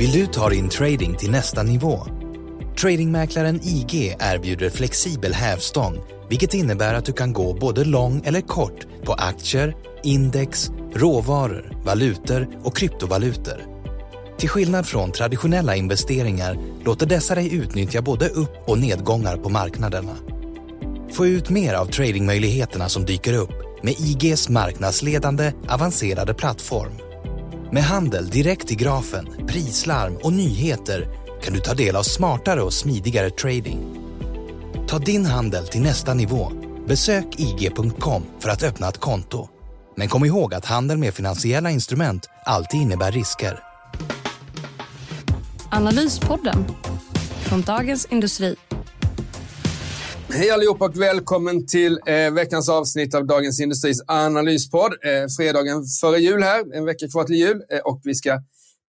Vill du ta din trading till nästa nivå? Tradingmäklaren IG erbjuder flexibel hävstång vilket innebär att du kan gå både lång eller kort på aktier, index, råvaror, valutor och kryptovalutor. Till skillnad från traditionella investeringar låter dessa dig utnyttja både upp och nedgångar på marknaderna. Få ut mer av tradingmöjligheterna som dyker upp med IGs marknadsledande avancerade plattform. Med handel direkt i grafen, prislarm och nyheter kan du ta del av smartare och smidigare trading. Ta din handel till nästa nivå. Besök ig.com för att öppna ett konto. Men kom ihåg att handel med finansiella instrument alltid innebär risker. Analyspodden från Dagens Industri. Hej allihop och välkommen till eh, veckans avsnitt av Dagens Industris analyspodd. Eh, fredagen före jul här, en vecka kvar till jul eh, och vi ska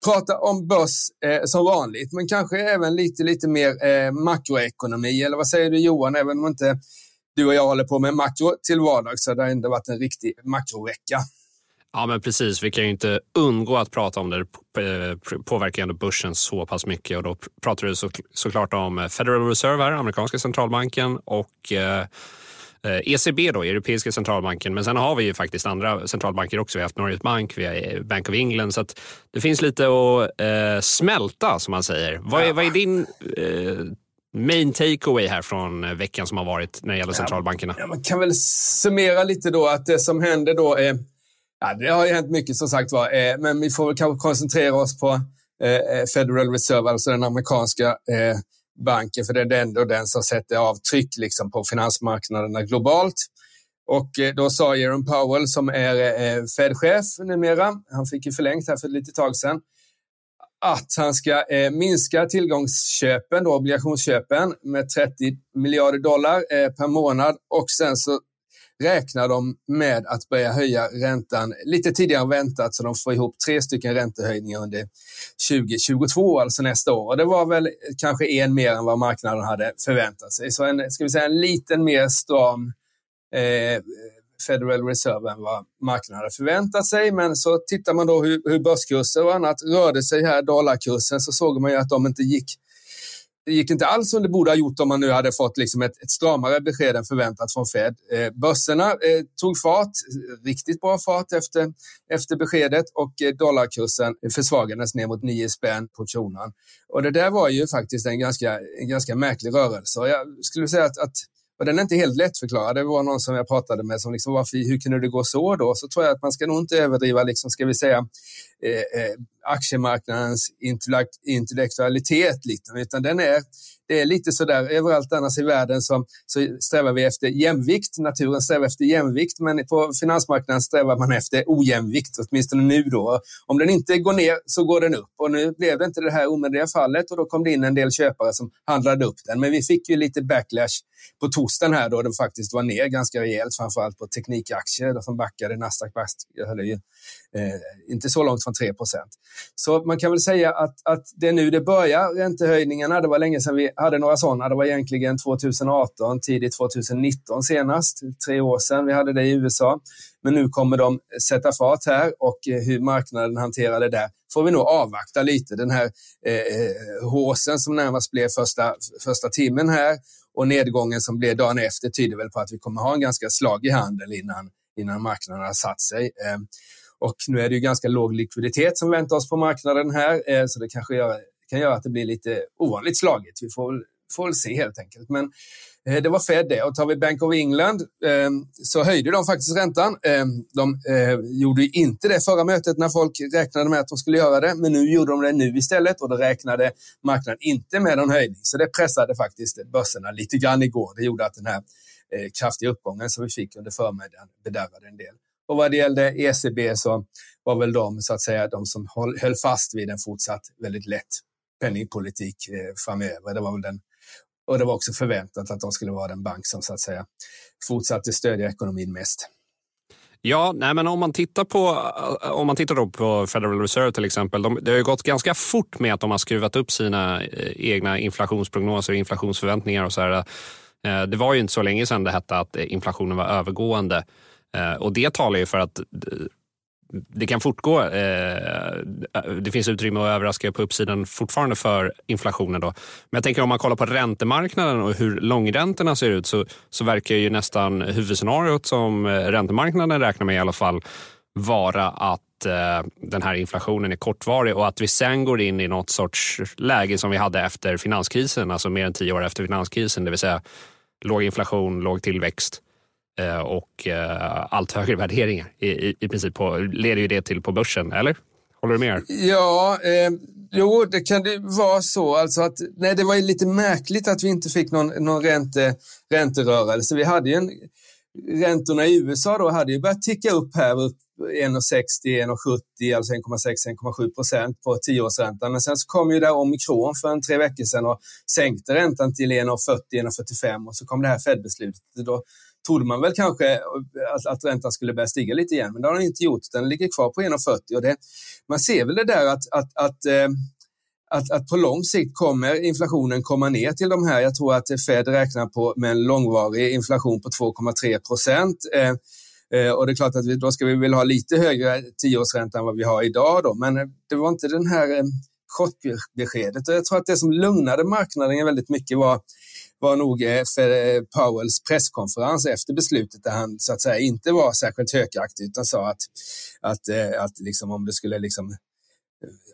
prata om börs eh, som vanligt, men kanske även lite, lite mer eh, makroekonomi. Eller vad säger du Johan, även om inte du och jag håller på med makro till vardags så har det ändå varit en riktig makrovecka. Ja, men precis. Vi kan ju inte undgå att prata om det. Det påverkar ändå börsen så pass mycket och då pratar du så, såklart om Federal Reserve, här, amerikanska centralbanken och eh, ECB, då, Europeiska centralbanken. Men sen har vi ju faktiskt andra centralbanker också. Vi har haft Norges Bank, vi har Bank of England. Så det finns lite att eh, smälta, som man säger. Vad är, vad är din eh, main takeaway här från veckan som har varit när det gäller centralbankerna? Ja, man kan väl summera lite då att det som händer då är Ja, det har ju hänt mycket som sagt var, eh, men vi får väl kanske koncentrera oss på eh, eh Federal Reserve, alltså den amerikanska eh, banken, för det är ändå den som sätter avtryck liksom, på finansmarknaderna globalt. Och eh, då sa Jerome Powell, som är eh, Fed-chef numera, han fick ju förlängt här för ett litet tag sedan, att han ska minska tillgångsköpen, då, obligationsköpen, med 30 miljarder dollar per månad och sen så räknar de med att börja höja räntan lite tidigare än väntat så de får ihop tre stycken räntehöjningar under 2022, alltså nästa år. Och det var väl kanske en mer än vad marknaden hade förväntat sig. Så en, ska vi säga, en liten mer stram eh, Federal Reserve än vad marknaden hade förväntat sig. Men så tittar man då hur, hur börskurser och annat rörde sig här, dollarkursen, så såg man ju att de inte gick det gick inte alls som det borde ha gjort om man nu hade fått liksom ett, ett stramare besked än förväntat från Fed. Eh, börserna eh, tog fart, riktigt bra fart efter, efter beskedet och eh, dollarkursen försvagades ner mot 9 spänn på kronan. Och det där var ju faktiskt en ganska, en ganska märklig rörelse. Och jag skulle säga att, att och den är inte helt lättförklarad. Det var någon som jag pratade med som liksom, varför, hur kunde det gå så då? Så tror jag att man ska nog inte överdriva, liksom, ska vi säga, eh, eh, aktiemarknadens intellektualitet, lite, utan den är, det är lite så där överallt annars i världen som så strävar vi efter jämvikt. Naturen strävar efter jämvikt, men på finansmarknaden strävar man efter ojämvikt, åtminstone nu då. Om den inte går ner så går den upp och nu blev det inte det här omedelbara fallet och då kom det in en del köpare som handlade upp den. Men vi fick ju lite backlash på torsdagen här då den faktiskt var ner ganska rejält, framförallt på teknikaktier som backade. Nasdaq backade ju eh, inte så långt från 3 så man kan väl säga att, att det är nu det börjar, räntehöjningarna. Det var länge sedan vi hade några sådana. Det var egentligen 2018, tidigt 2019 senast, tre år sedan vi hade det i USA. Men nu kommer de sätta fart här och eh, hur marknaden hanterar det där får vi nog avvakta lite. Den här eh, eh, håsen som närmast blev första, första timmen här och nedgången som blev dagen efter tyder väl på att vi kommer ha en ganska slagig handel innan, innan marknaden har satt sig. Eh, och nu är det ju ganska låg likviditet som väntar oss på marknaden här, eh, så det kanske gör, kan göra att det blir lite ovanligt slagigt. Vi får, får väl se helt enkelt. Men eh, det var Fed det. Och tar vi Bank of England ehm, så höjde de faktiskt räntan. Ehm, de eh, gjorde inte det förra mötet när folk räknade med att de skulle göra det, men nu gjorde de det nu istället och då räknade marknaden inte med någon höjning. Så det pressade faktiskt börserna lite grann igår. Det gjorde att den här kraftiga uppgången som vi fick under förmiddagen bedärvade en del. Och vad det gällde ECB så var väl de, så att säga, de som höll fast vid en fortsatt väldigt lätt penningpolitik eh, framöver. Det var väl den, och det var också förväntat att de skulle vara den bank som så att säga fortsatte stödja ekonomin mest. Ja, nej, men om man tittar på, om man tittar då på Federal Reserve till exempel. De, det har ju gått ganska fort med att de har skruvat upp sina eh, egna inflationsprognoser och inflationsförväntningar. och så här. Eh, det var ju inte så länge sedan det hette att inflationen var övergående. Eh, och det talar ju för att eh, det kan fortgå. Eh, det finns utrymme att överraska på uppsidan fortfarande för inflationen. Då. Men jag tänker om man kollar på räntemarknaden och hur långräntorna ser ut så, så verkar ju nästan huvudscenariot som räntemarknaden räknar med i alla fall vara att den här inflationen är kortvarig och att vi sen går in i något sorts läge som vi hade efter finanskrisen, alltså mer än tio år efter finanskrisen, det vill säga låg inflation, låg tillväxt Eh, och eh, allt högre värderingar i, i, i princip på, leder ju det till på börsen, eller? Håller du med? Ja, eh, jo, det kan det vara så. Alltså att, nej, det var ju lite märkligt att vi inte fick någon, någon ränte, ränterörelse. Vi hade ju en, räntorna i USA då hade ju börjat ticka upp här, upp 1,60, 1,70, alltså 1,6-1,7 procent på tioårsräntan. Men sen så kom ju där omikron för en tre veckor sedan och sänkte räntan till 1,40, 1,45 och så kom det här Fed-beslutet. Då trodde man väl kanske eh, att, att räntan skulle börja stiga lite igen, men det har den inte gjort. Den ligger kvar på 1,40 och det, man ser väl det där att, att, att eh, att, att på lång sikt kommer inflationen komma ner till de här. Jag tror att Fed räknar på med en långvarig inflation på 2,3 procent. Eh, eh, och det är klart att vi, då ska vi väl ha lite högre tioårsränta än vad vi har idag då. Men eh, det var inte den här eh, chockbeskedet. Och jag tror att det som lugnade marknaden väldigt mycket var var nog eh, för eh, Powells presskonferens efter beslutet där han så att säga inte var särskilt hökaktig utan sa att, att, eh, att liksom om det skulle liksom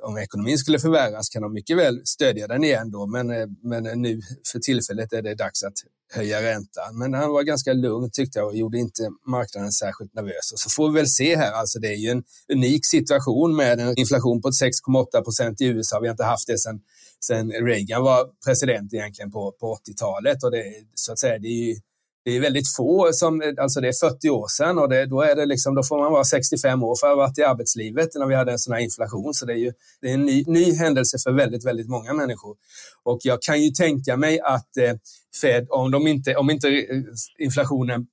om ekonomin skulle förvärras kan de mycket väl stödja den igen då, men, eh, men eh, nu för tillfället är det dags att höja räntan. Men han var ganska lugn tyckte jag och gjorde inte marknaden särskilt nervös. Och så får vi väl se här, alltså det är ju en unik situation med en inflation på 6,8 procent i USA. Vi har inte haft det sedan sen Reagan var president egentligen på, på 80-talet och det, så att säga, det är ju det är väldigt få som, alltså det är 40 år sedan och det, då, är det liksom, då får man vara 65 år för att ha varit i arbetslivet när vi hade en sån här inflation. Så det är ju det är en ny, ny händelse för väldigt, väldigt många människor. Och jag kan ju tänka mig att eh, Fed, om, de inte, om inte eh, inflationen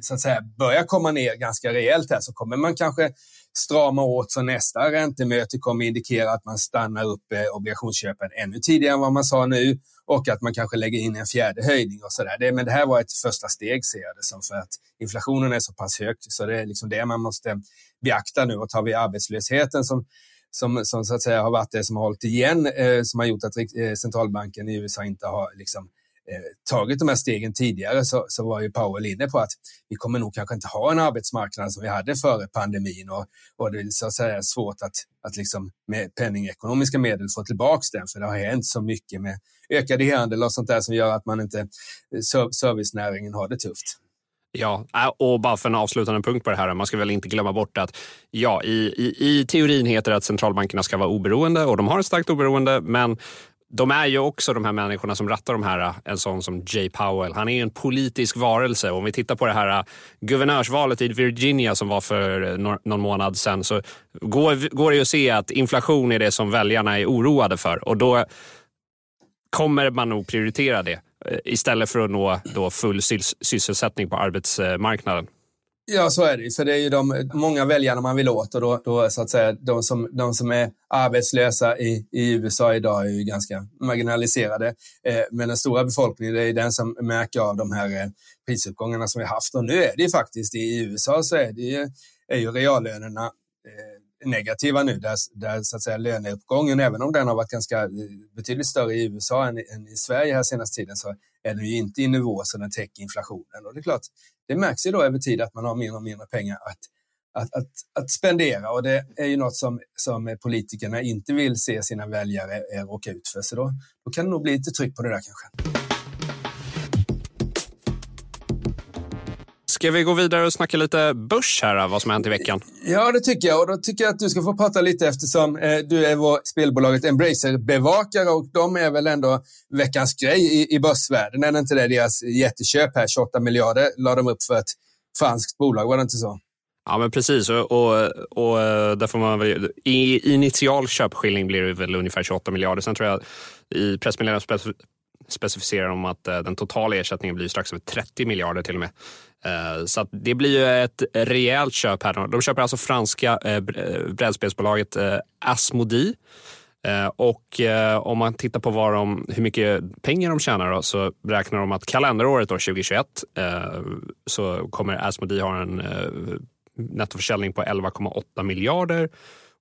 så att säga, börjar komma ner ganska rejält här så kommer man kanske strama åt så nästa räntemöte kommer indikera att man stannar upp eh, obligationsköpen ännu tidigare än vad man sa nu och att man kanske lägger in en fjärde höjning och så där. men det här var ett första steg ser jag det som för att inflationen är så pass hög så det är liksom det man måste beakta nu och tar vi arbetslösheten som som, som så att säga har varit det som har hållit igen, eh, som har gjort att eh, centralbanken i USA inte har liksom, Eh, Eh, tagit de här stegen tidigare så, så var ju Powell inne på att vi kommer nog kanske inte ha en arbetsmarknad som vi hade före pandemin och, och det är så att säga svårt att, att liksom med penningekonomiska medel få tillbaka den för det har hänt så mycket med ökad e-handel och sånt där som gör att man inte, eh, servicenäringen har det tufft. Ja, äh, och bara för en avslutande punkt på det här. Man ska väl inte glömma bort att ja, i, i, i teorin heter det att centralbankerna ska vara oberoende och de har ett starkt oberoende, men de är ju också de här människorna som rattar de här, en sån som Jay Powell. Han är en politisk varelse. Om vi tittar på det här äh, guvernörsvalet i Virginia som var för äh, någon månad sedan så går, går det ju att se att inflation är det som väljarna är oroade för och då kommer man nog prioritera det äh, istället för att nå då full sysselsättning på arbetsmarknaden. Ja, så är det För det är ju de många väljarna man vill åt och då, då så att säga de som, de som är arbetslösa i, i USA idag är ju ganska marginaliserade. Eh, men den stora befolkningen det är den som märker av de här eh, prisuppgångarna som vi haft. Och nu är det ju faktiskt i USA så är, det ju, är ju reallönerna eh, negativa nu där, där så att säga löneuppgången, även om den har varit ganska eh, betydligt större i USA än, än i Sverige här senaste tiden, så är den ju inte i nivå så den täcker inflationen. Och det är klart, det märks ju då över tid att man har mindre och mindre pengar att, att, att, att spendera och det är ju något som, som politikerna inte vill se sina väljare eh, råka ut för. Så då, då kan det nog bli lite tryck på det där kanske. Ska vi gå vidare och snacka lite börs här, vad som har hänt i veckan? Ja, det tycker jag. Och då tycker jag att du ska få prata lite eftersom eh, du är vår spelbolaget Embracer-bevakare och de är väl ändå veckans grej i, i börsvärlden. Är det inte det? Deras jätteköp här, 28 miljarder, la de upp för ett franskt bolag, var det inte så? Ja, men precis. Och, och, och där får man väl, I initial köpskilling blir det väl ungefär 28 miljarder. Sen tror jag i pressmeddelandet specificerar de att den totala ersättningen blir strax över 30 miljarder till och med. Eh, så det blir ju ett rejält köp här. De köper alltså franska eh, eh, brädspelsbolaget Asmodee och om man tittar på vad de, hur mycket pengar de tjänar då, så räknar de att kalenderåret då, 2021 så kommer Asmodee ha en nettoförsäljning på 11,8 miljarder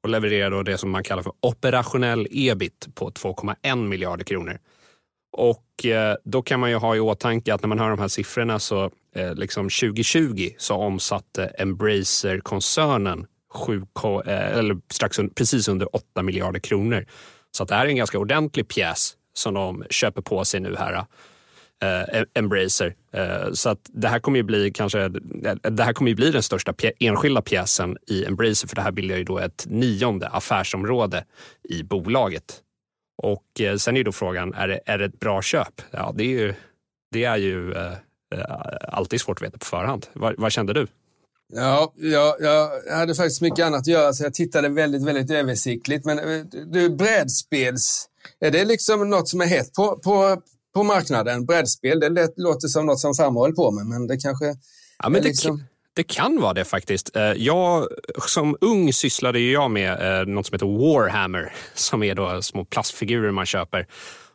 och levererar då det som man kallar för operationell ebit på 2,1 miljarder kronor. Och då kan man ju ha i åtanke att när man hör de här siffrorna så Eh, liksom 2020 så omsatte Embracer-koncernen eh, eller strax under, precis under 8 miljarder kronor. Så att det här är en ganska ordentlig pjäs som de köper på sig nu här. Eh, Embracer. Eh, så att det här kommer ju bli kanske eh, det här kommer ju bli den största pjä, enskilda pjäsen i Embracer för det här bildar ju då ett nionde affärsområde i bolaget. Och eh, sen är då frågan, är det, är det ett bra köp? Ja, det är ju, det är ju eh alltid svårt att veta på förhand. Vad, vad kände du? Ja, jag, jag hade faktiskt mycket annat att göra så jag tittade väldigt, väldigt översiktligt. Men eh, du, brädspels... Är det liksom något som är hett på, på, på marknaden? Brädspel, det låter som något som farmor håller på med, men det kanske... Ja, men det, liksom... det kan vara det faktiskt. Eh, jag, som ung sysslade jag med eh, något som heter Warhammer, som är då små plastfigurer man köper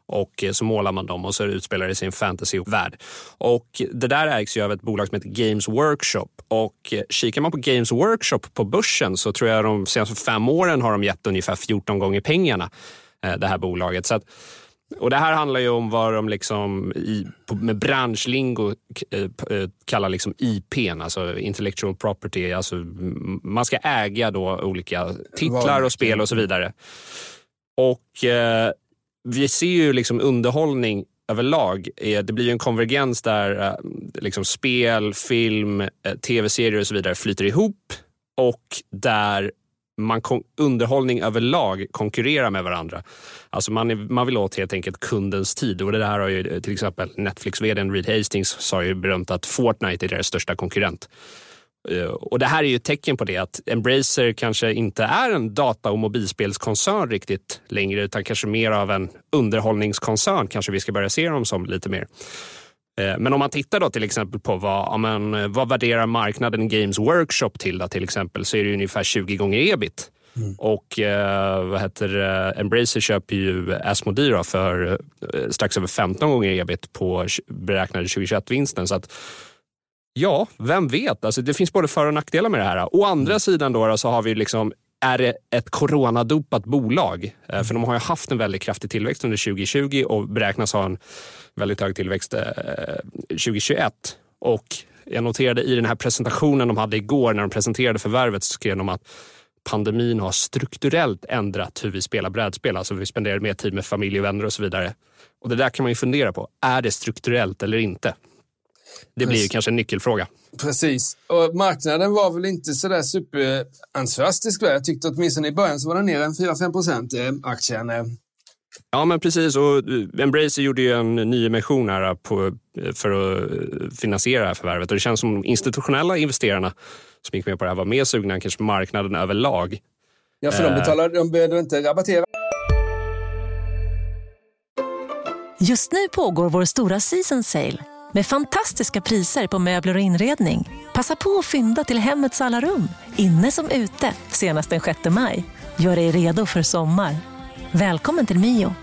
och så målar man dem och så utspelar det sig i en fantasyvärld. Och det där ägs ju av ett bolag som heter Games Workshop och kikar man på Games Workshop på börsen så tror jag de senaste fem åren har de gett ungefär 14 gånger pengarna, eh, det här bolaget. Så att, och det här handlar ju om vad de liksom i, med branschlingo eh, eh, kallar liksom IPn, alltså intellectual property. Alltså man ska äga då olika titlar och spel och så vidare. Och eh, vi ser ju liksom underhållning överlag. Eh, det blir ju en konvergens där eh, liksom spel, film, eh, tv-serier och så vidare flyter ihop och där man underhållning överlag konkurrerar med varandra. Alltså man, är, man vill åt helt enkelt kundens tid. Och det här har ju till exempel Netflix-vdn Reed Hastings sa ju berömt att Fortnite är deras största konkurrent. Eh, och det här är ju ett tecken på det att Embracer kanske inte är en data och mobilspelskoncern riktigt längre utan kanske mer av en underhållningskoncern kanske vi ska börja se dem som lite mer. Eh, men om man tittar då till exempel på vad, men, vad värderar marknaden Games Workshop till då, till exempel så är det ungefär 20 gånger ebit. Mm. Och eh, vad heter Embracer köper ju Asmodee för eh, strax över 15 gånger ebit på beräknade 2021-vinsten. Så att Ja, vem vet? Alltså, det finns både för och nackdelar med det här. Å andra mm. sidan då, så har vi liksom är det ett coronadopat bolag? Mm. För de har ju haft en väldigt kraftig tillväxt under 2020 och beräknas ha en väldigt hög tillväxt eh, 2021. Och jag noterade i den här presentationen de hade igår när de presenterade förvärvet så skrev de att pandemin har strukturellt ändrat hur vi spelar brädspel. Alltså vi spenderar mer tid med familj och vänner och så vidare. Och det där kan man ju fundera på. Är det strukturellt eller inte? Det blir ju kanske en nyckelfråga. Precis. Och marknaden var väl inte så där superentusiastisk. Jag tyckte åtminstone i början så var den ner en 4-5 procent, eh, aktien. Eh. Ja, men precis. Och Embracer gjorde ju en nyemission här på, för att finansiera det här förvärvet. Och det känns som institutionella investerarna som gick med på det här var mer sugna än kanske marknaden överlag. Ja, för de, eh. betalar, de behövde inte rabattera. Just nu pågår vår stora season sale med fantastiska priser på möbler och inredning. Passa på att fynda till hemmets alla rum, inne som ute, senast den 6 maj. Gör dig redo för sommar. Välkommen till Mio.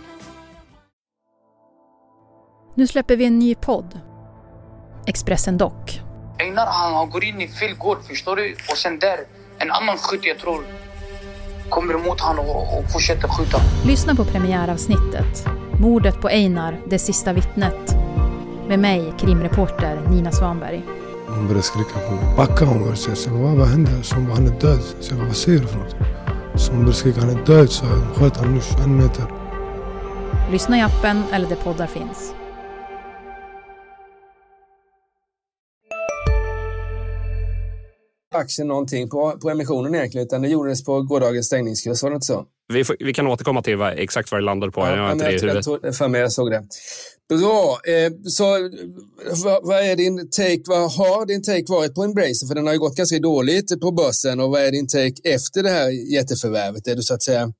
Nu släpper vi en ny podd. Expressen Dock. Einar han, han går in i fel gård, förstår du? Och sen där, en annan skytt jag tror kommer emot honom och, och fortsätter skjuta. Lyssna på premiäravsnittet. Mordet på Einar, det sista vittnet med mig, krimreporter Nina Svanberg. Hon började skrika på mig. Backa hon började säga. Så vad, vad hände? Så han är död. Så vad säger du för något? Så hon började skrika, han är död. Så jag sköt honom nu 21 meter. Lyssna i appen eller där poddar finns. aktien någonting på, på emissionen egentligen, utan det gjordes på gårdagens stängningskurs, var det inte så? Vi, får, vi kan återkomma till vad, exakt vad det landade på. Ja, jag har inte det i huvudet. Jag, för mig, jag såg det. Bra. Eh, så vad, vad, är din take? Vad har din take varit på Embracer? För den har ju gått ganska dåligt på börsen. Och vad är din take efter det här jätteförvärvet? Är du så att säga,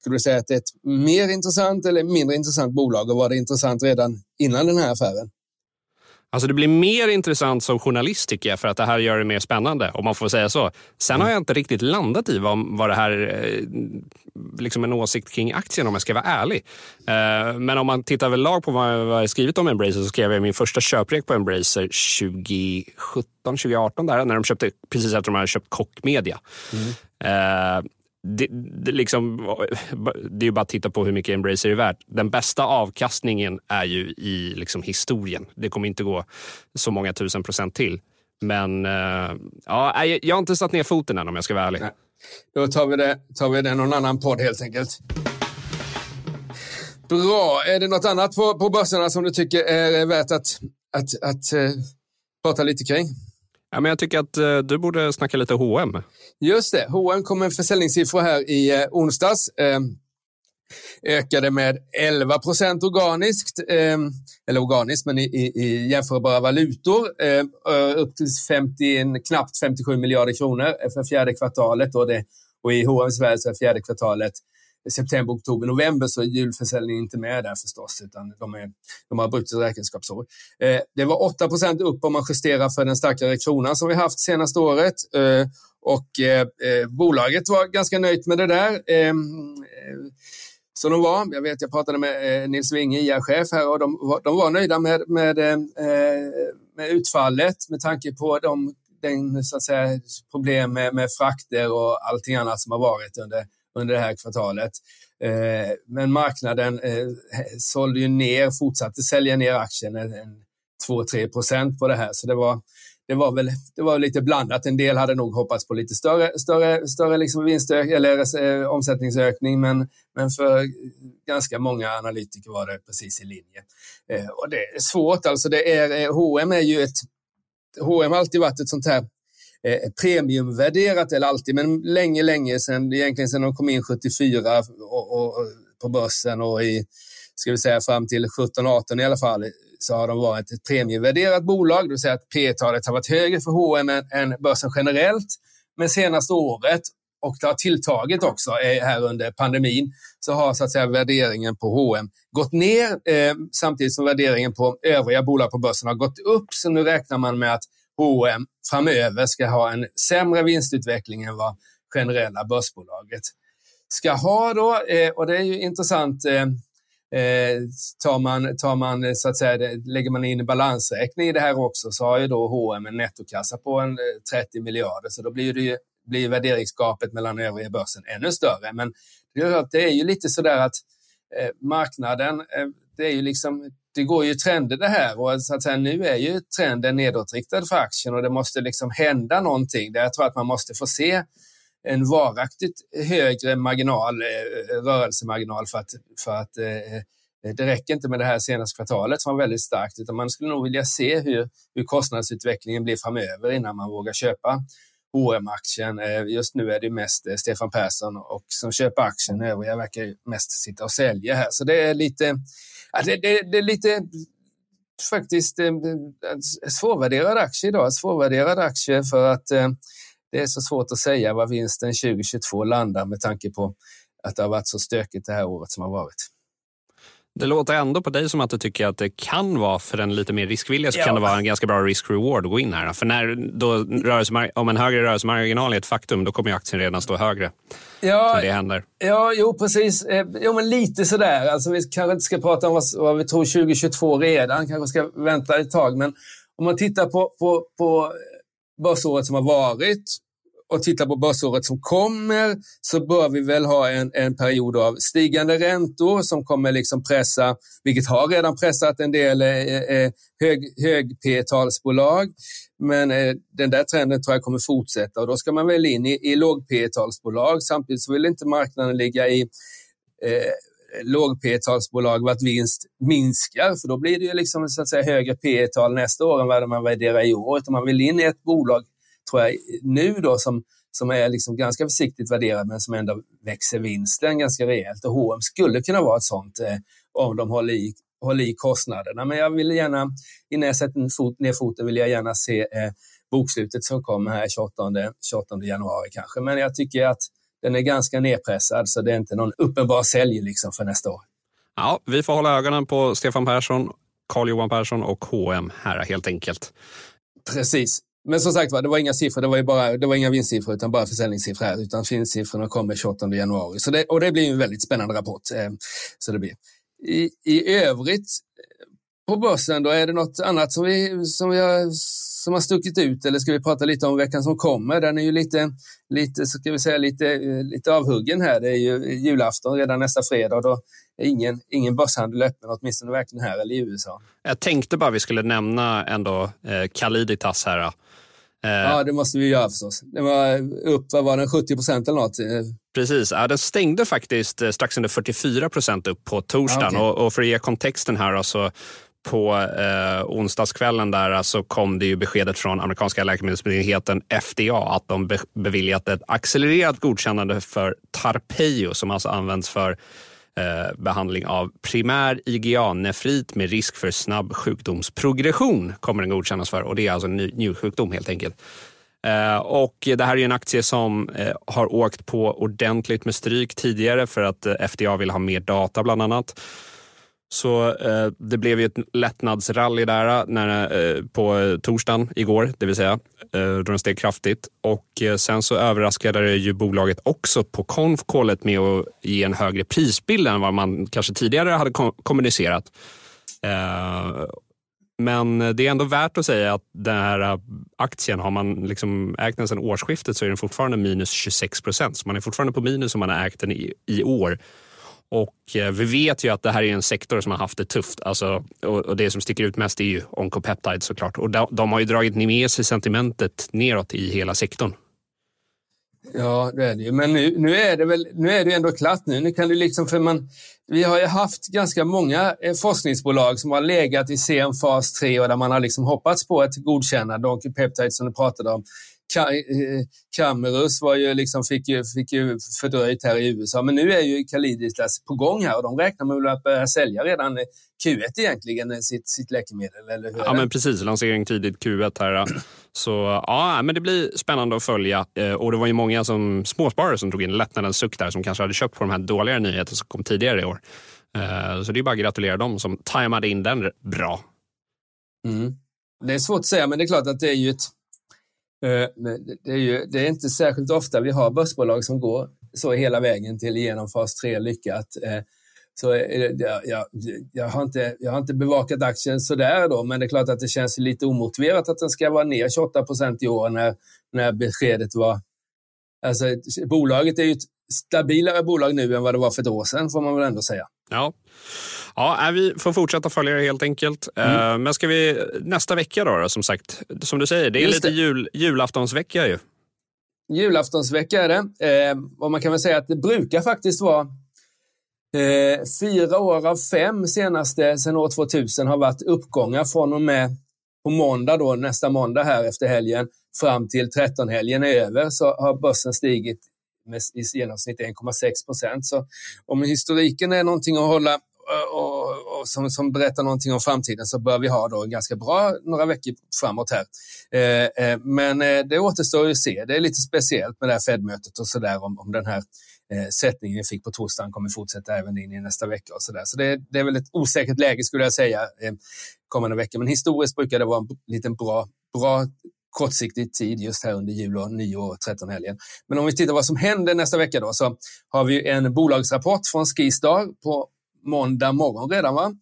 skulle du säga att det är ett mer intressant eller mindre intressant bolag? Och var det intressant redan innan den här affären? Alltså det blir mer intressant som journalist tycker jag för att det här gör det mer spännande om man får säga så. Sen har jag inte riktigt landat i vad, vad det här, eh, liksom en åsikt kring aktien om jag ska vara ärlig. Eh, men om man tittar överlag på vad jag har skrivit om Embracer så skrev jag min första köprek på Embracer 2017, 2018 där när de köpte, precis efter att de hade köpt Kock Media. Mm. Det, det, liksom, det är ju bara att titta på hur mycket Embracer är värt. Den bästa avkastningen är ju i liksom historien. Det kommer inte gå så många tusen procent till. Men uh, ja, jag har inte satt ner foten än om jag ska vara ärlig. Nej. Då tar vi, det, tar vi det någon annan podd helt enkelt. Bra. Är det något annat på, på börserna som du tycker är värt att, att, att uh, prata lite kring? Ja, men jag tycker att eh, du borde snacka lite H&M. Just det. H&M kom med försäljningssiffror här i eh, onsdags. Ehm, ökade med 11 procent organiskt, ehm, eller organiskt, men i, i, i jämförbara valutor. Ehm, upp till 50, knappt 57 miljarder kronor för fjärde kvartalet. Och, det, och i H&M's värld så är fjärde kvartalet september, oktober, november så är julförsäljningen inte med där förstås, utan de, är, de har brutit räkenskapsår. Eh, det var 8 procent upp om man justerar för den starkare kronan som vi haft senaste året. Eh, och eh, eh, bolaget var ganska nöjt med det där. Ehm, eh, så de var. Jag vet, jag pratade med eh, Nils Winge, IA-chef här, och de, de var nöjda med, med, eh, med utfallet med tanke på de den, så att säga, problem med, med frakter och allting annat som har varit under, under det här kvartalet. Eh, men marknaden eh, sålde ju ner, fortsatte sälja ner aktien en, 2-3 procent på det här. Så det var, det var väl det var lite blandat. En del hade nog hoppats på lite större, större, större liksom vinstök, eller eh, omsättningsökning, men, men för ganska många analytiker var det precis i linje. Eh, och det är svårt, alltså det är, H&M är ju ett, H&M har alltid varit ett sånt här eh, premiumvärderat, eller alltid, men länge, länge sedan, egentligen sedan de kom in 74 och, och, och på börsen och i, ska vi säga fram till 17-18 i alla fall, så har de varit ett premievärderat bolag, det vill säga att P-talet har varit högre för H&M än, än börsen generellt. Men senaste året, och det har tilltagit också eh, här under pandemin, så har så att säga värderingen på H&M gått ner eh, samtidigt som värderingen på övriga bolag på börsen har gått upp. Så nu räknar man med att H&M framöver ska ha en sämre vinstutveckling än vad generella börsbolaget ska ha då. Eh, och det är ju intressant eh, eh tar man, tar man, eh, så att säga, lägger man in balansräkning i det här också så har ju då H&M en nettokassa på en 30 miljarder så då blir det ju, blir värderingsgapet mellan övriga börsen ännu större. Men det är ju lite så där att eh, marknaden, eh, det är ju liksom det går ju trender det här och så att säga, nu är ju trenden nedåtriktad för aktien och det måste liksom hända någonting. Där jag tror att man måste få se en varaktigt högre marginal, eh, rörelsemarginal för att, för att eh, det räcker inte med det här senaste kvartalet som var väldigt starkt, utan man skulle nog vilja se hur, hur kostnadsutvecklingen blir framöver innan man vågar köpa hm aktien eh, Just nu är det mest Stefan Persson och som köper aktien. Övriga verkar mest sitta och sälja här. Så det är lite, det, det, det är lite faktiskt eh, alltså, svårvärderad aktie idag. Svårvärderad aktie för att eh, det är så svårt att säga vad vinsten 2022 landar med tanke på att det har varit så stökigt det här året som har varit. Det låter ändå på dig som att du tycker att det kan vara för en lite mer riskvilliga så ja. kan det vara en ganska bra risk-reward att gå in här. För när då om en högre rörelsemarginal är ett faktum, då kommer ju aktien redan stå högre. Ja, det händer. Ja, jo precis. Eh, jo, men lite sådär. Alltså, vi kanske inte ska prata om vad, vad vi tror 2022 redan, kanske ska vänta ett tag. Men om man tittar på, på, på börsåret som har varit och tittar på börsåret som kommer så bör vi väl ha en, en period av stigande räntor som kommer liksom pressa, vilket har redan pressat en del eh, eh hög, hög P-talsbolag. Men eh, den där trenden tror jag kommer fortsätta och då ska man väl in i, i låg P-talsbolag. Samtidigt så vill inte marknaden ligga i eh, låg P-talsbolag vart vinst minskar, för då blir det ju liksom så att säga högre P-tal nästa år än vad man värderar i år. Utan man vill in i ett bolag tror jag, nu då som, som är liksom ganska försiktigt värderad men som ändå växer vinsten ganska rejält. Och H&M skulle kunna vara ett sånt eh, om de håller i, håller i kostnaderna. Men jag vill gärna, innan jag sätter fot, ner foten, vill jag gärna se eh, bokslutet som kommer här 28, 28 januari kanske. Men jag tycker att den är ganska nedpressad så det är inte någon uppenbar sälj liksom för nästa år. Ja, vi får hålla ögonen på Stefan Persson, Carl-Johan Persson och H&M här helt enkelt. Precis. Men som sagt var, det var inga siffror, det var, ju bara, det var inga vinstsiffror utan bara försäljningssiffror här, utan vinstsiffrorna kommer 28 januari. Så det, och det blir en väldigt spännande rapport. Eh, så det blir. I, I övrigt eh, på börsen då, är det något annat som, vi, som, vi har, som har stuckit ut eller ska vi prata lite om veckan som kommer? Den är ju lite, lite, ska vi säga, lite, eh, lite avhuggen här. Det är ju julafton redan nästa fredag då är ingen, ingen börshandel öppen, åtminstone verkligen här eller i USA. Jag tänkte bara vi skulle nämna ändå eh, Caliditas här. Eh. Ja, det måste vi göra förstås. Det var upp, vad var den, 70 procent eller något? Precis, ja, den stängde faktiskt eh, strax under 44 procent upp på torsdagen. Okay. Och, för att ge kontexten här så på eh, onsdagskvällen där så kom det ju beskedet från amerikanska läkemedelsmyndigheten FDA att de be beviljat ett accelererat godkännande för Tarpeio som alltså används för eh, behandling av primär IgA-nefrit med risk för snabb sjukdomsprogression kommer den godkännas för och det är alltså en njursjukdom helt enkelt. Eh, och det här är en aktie som eh, har åkt på ordentligt med stryk tidigare för att eh, FDA vill ha mer data bland annat. Så eh, det blev ju ett lättnadsrally där eh, när, eh, på eh, torsdagen igår, det vill säga, eh, då den steg kraftigt. Och eh, sen så överraskade ju bolaget också på konfkålet med att ge en högre prisbild än vad man kanske tidigare hade kom kommunicerat. Eh, men det är ändå värt att säga att den här eh, aktien, har man liksom ägt den sedan årsskiftet så är den fortfarande minus 26 procent. Så man är fortfarande på minus om man har ägt den i, i år. Och eh, vi vet ju att det här är en sektor som har haft det tufft. Alltså, och, det som sticker ut mest är ju Oncopeptide såklart. Och de, de har ju dragit med sig sentimentet neråt i hela sektorn. Ja, det är det ju. Men nu, nu är det väl nu är det ändå klart nu. nu kan du liksom, för man, vi har ju haft ganska många eh, forskningsbolag som har legat i sen fas 3 och där man har liksom hoppats på ett godkännande. Oncopeptide som du pratade om Camerus eh, var ju liksom, fick, ju, fick ju fördröjt här i USA, men nu är ju Calidis på gång här och de räknar med att börja sälja redan Q1 egentligen, eh, sitt, sitt läkemedel. Eller hur ja, men precis. Lansering tidigt Q1 här. Så ja, men det blir spännande att följa. Eh, och det var ju många som, småsparare som tog in lättnadens suck där som kanske hade köpt på de här dåliga nyheterna som kom tidigare i år. Så det är bara att gratulera dem som tajmade in den bra. Mm. Det är svårt att säga, men det är klart att det är ju ett Eh, Eh, det är, ju, det är inte särskilt ofta vi har börsbolag som går så hela vägen till genom fas 3 lyckat. Eh, så jag, jag, jag, har inte, jag har inte bevakat aktien sådär då, men det är klart att det känns lite omotiverat att den ska vara ner 28 procent i år när, när beskedet var... Alltså, bolaget är ju ett stabilare bolag nu än vad det var för ett år sedan, får man väl ändå säga. Ja. Ja, vi får fortsätta följa det helt enkelt. Mm. Eh, men ska vi nästa vecka då, då, som sagt, som du säger, det är Just lite det. Jul, julaftonsvecka ju. Julaftonsvecka är det. Eh, och man kan väl säga att det brukar faktiskt vara eh, fyra år av fem senaste sedan år 2000 har varit uppgångar från och med på måndag då, nästa måndag här efter helgen fram till 13-helgen är över så har börsen stigit med i genomsnitt 1,6 procent. Så om historiken är någonting att hålla eh, och, och som, som, berättar någonting om framtiden så bör vi ha då ganska bra några veckor framåt här. Eh, eh, men eh, det återstår att se. Det är lite speciellt med det här Fed-mötet och så där om, om den här eh, sättningen vi fick på torsdagen kommer fortsätta även in i nästa vecka och så där. Så det, det är väl ett osäkert läge skulle jag säga eh, kommande vecka. Men historiskt brukar det vara en liten bra, bra kortsiktig tid just här under jul och nyår och 13-helgen. Men om vi tittar vad som händer nästa vecka då så har vi en bolagsrapport från Skistar på måndag morgon redan. Va?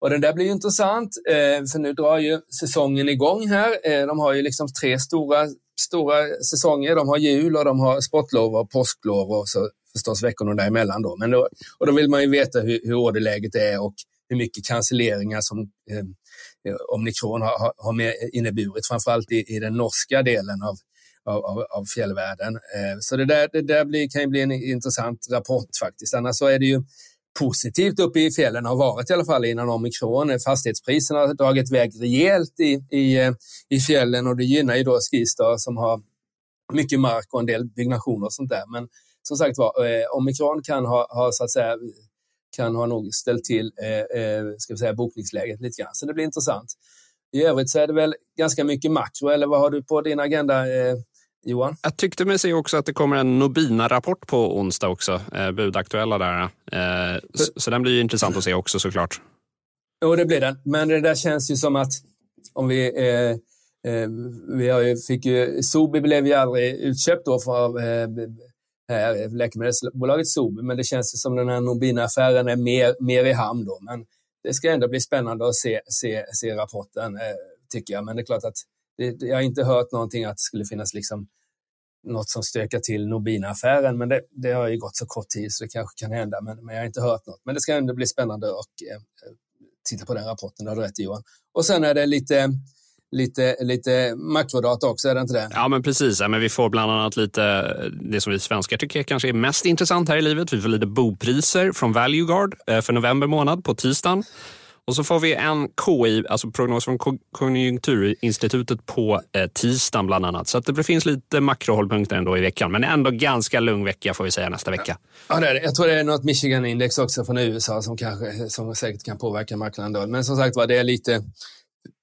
Och den där blir intressant, eh, för nu drar ju säsongen igång här. Eh, de har ju liksom tre stora, stora säsonger. De har jul och de har sportlov och påsklov och så förstås veckorna däremellan. Då. Men då, och då vill man ju veta hur, hur orderläget är och hur mycket cancelleringar som eh, eh, har, har med inneburit, framförallt i, i den norska delen av, av, av fjällvärlden. Eh, så det där, det där blir, kan ju bli en intressant rapport faktiskt. Annars så är det ju positivt uppe i fjällen, har varit i alla fall innan omikron. Eh, fastighetspriserna har dragit iväg rejält i, i, eh, i fjällen och det gynnar ju då Skistar som har mycket mark och en del byggnationer och sånt där. Men som sagt var, omikron kan ha, ha så att säga kan ha nog ställt till eh, eh, ska vi säga, bokningsläget lite grann. Så det blir intressant. I övrigt så är det väl ganska mycket makro, eller vad har du på din agenda eh, Johan? Jag tyckte mig se också att det kommer en Nobina-rapport på onsdag också, eh, budaktuella där. Eh, så, så den blir ju intressant att se också såklart. Jo, det blir den. Men det där känns ju som att om vi eh, eh, vi har ju, fick ju, Sobi blev ju aldrig utköpt då för eh, läkemedelsbolaget Sobi, men det känns som den här Nobina-affären är mer, mer i hamn då. Men det ska ändå bli spännande att se, se, se rapporten, eh, tycker jag. Men det är klart att det, jag har inte hört någonting att det skulle finnas liksom något som stökar till Nobina-affären, men det, det, har ju gått så kort tid så det kanske kan hända, men, men jag har inte hört något. Men det ska ändå bli spännande att eh, titta på den rapporten, det har du rätt Johan. Och sen är det lite lite, lite makrodata också, är det inte det? Ja, men precis. Ja, men vi får bland annat lite det som vi svenskar tycker kanske är mest intressant här i livet. Vi får lite bopriser från Valueguard eh, för november månad på tisdagen. Och så får vi en KI, alltså prognos från Konjunkturinstitutet på eh, tisdagen bland annat. Så att det finns lite makrohållpunkter ändå i veckan. Men ändå ganska lugn vecka får vi säga nästa vecka. Ja, det är det. Jag tror det är något Michigan-index också från USA som, kanske, som säkert kan påverka marknaden. Då. Men som sagt var, det är lite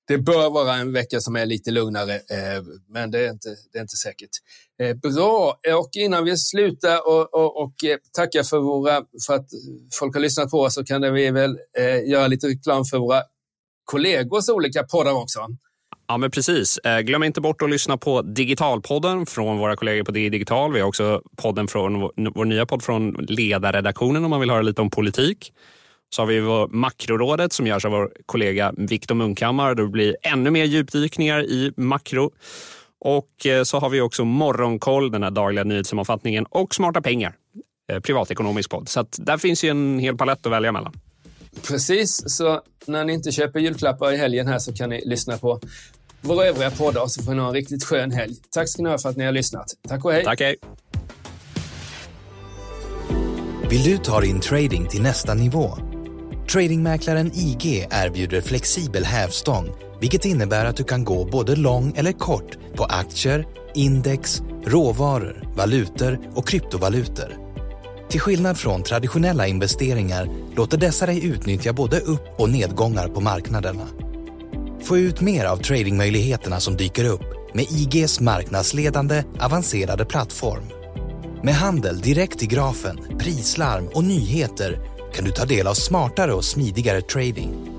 det bör vara en vecka som är lite lugnare, eh, men det är inte, det är inte säkert. Eh, bra, och innan vi slutar och, och, och eh, tackar för, våra, för att folk har lyssnat på oss så kan vi väl eh, göra lite reklam för våra kollegors olika poddar också. Ja, men precis. Eh, glöm inte bort att lyssna på Digitalpodden från våra kollegor på Digital. Vi har också podden från vår nya podd från ledarredaktionen om man vill höra lite om politik. Så har vi Makrorådet som görs av vår kollega Viktor Munkhammar. Det blir ännu mer djupdykningar i makro. Och eh, så har vi också Morgonkoll, den här dagliga nyhetssammanfattningen och Smarta pengar, eh, privatekonomisk podd. Så där finns ju en hel palett att välja mellan. Precis, så när ni inte köper julklappar i helgen här så kan ni lyssna på våra övriga poddar så får ni ha en riktigt skön helg. Tack ska ni ha för att ni har lyssnat. Tack och hej! Tack, hej! Vill du ta din trading till nästa nivå? Tradingmäklaren IG erbjuder flexibel hävstång vilket innebär att du kan gå både lång eller kort på aktier, index, råvaror, valutor och kryptovalutor. Till skillnad från traditionella investeringar låter dessa dig utnyttja både upp och nedgångar på marknaderna. Få ut mer av tradingmöjligheterna som dyker upp med IGs marknadsledande avancerade plattform. Med handel direkt i grafen, prislarm och nyheter kan du ta del av smartare och smidigare trading.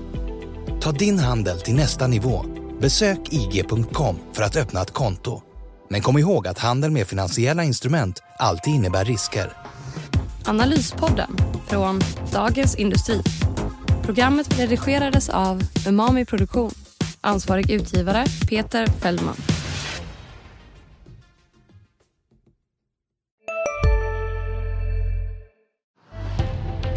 Ta din handel till nästa nivå. Besök ig.com för att öppna ett konto. Men kom ihåg att handel med finansiella instrument alltid innebär risker. Analyspodden från Dagens Industri. Programmet redigerades av Umami Produktion. Ansvarig utgivare Peter Fellman.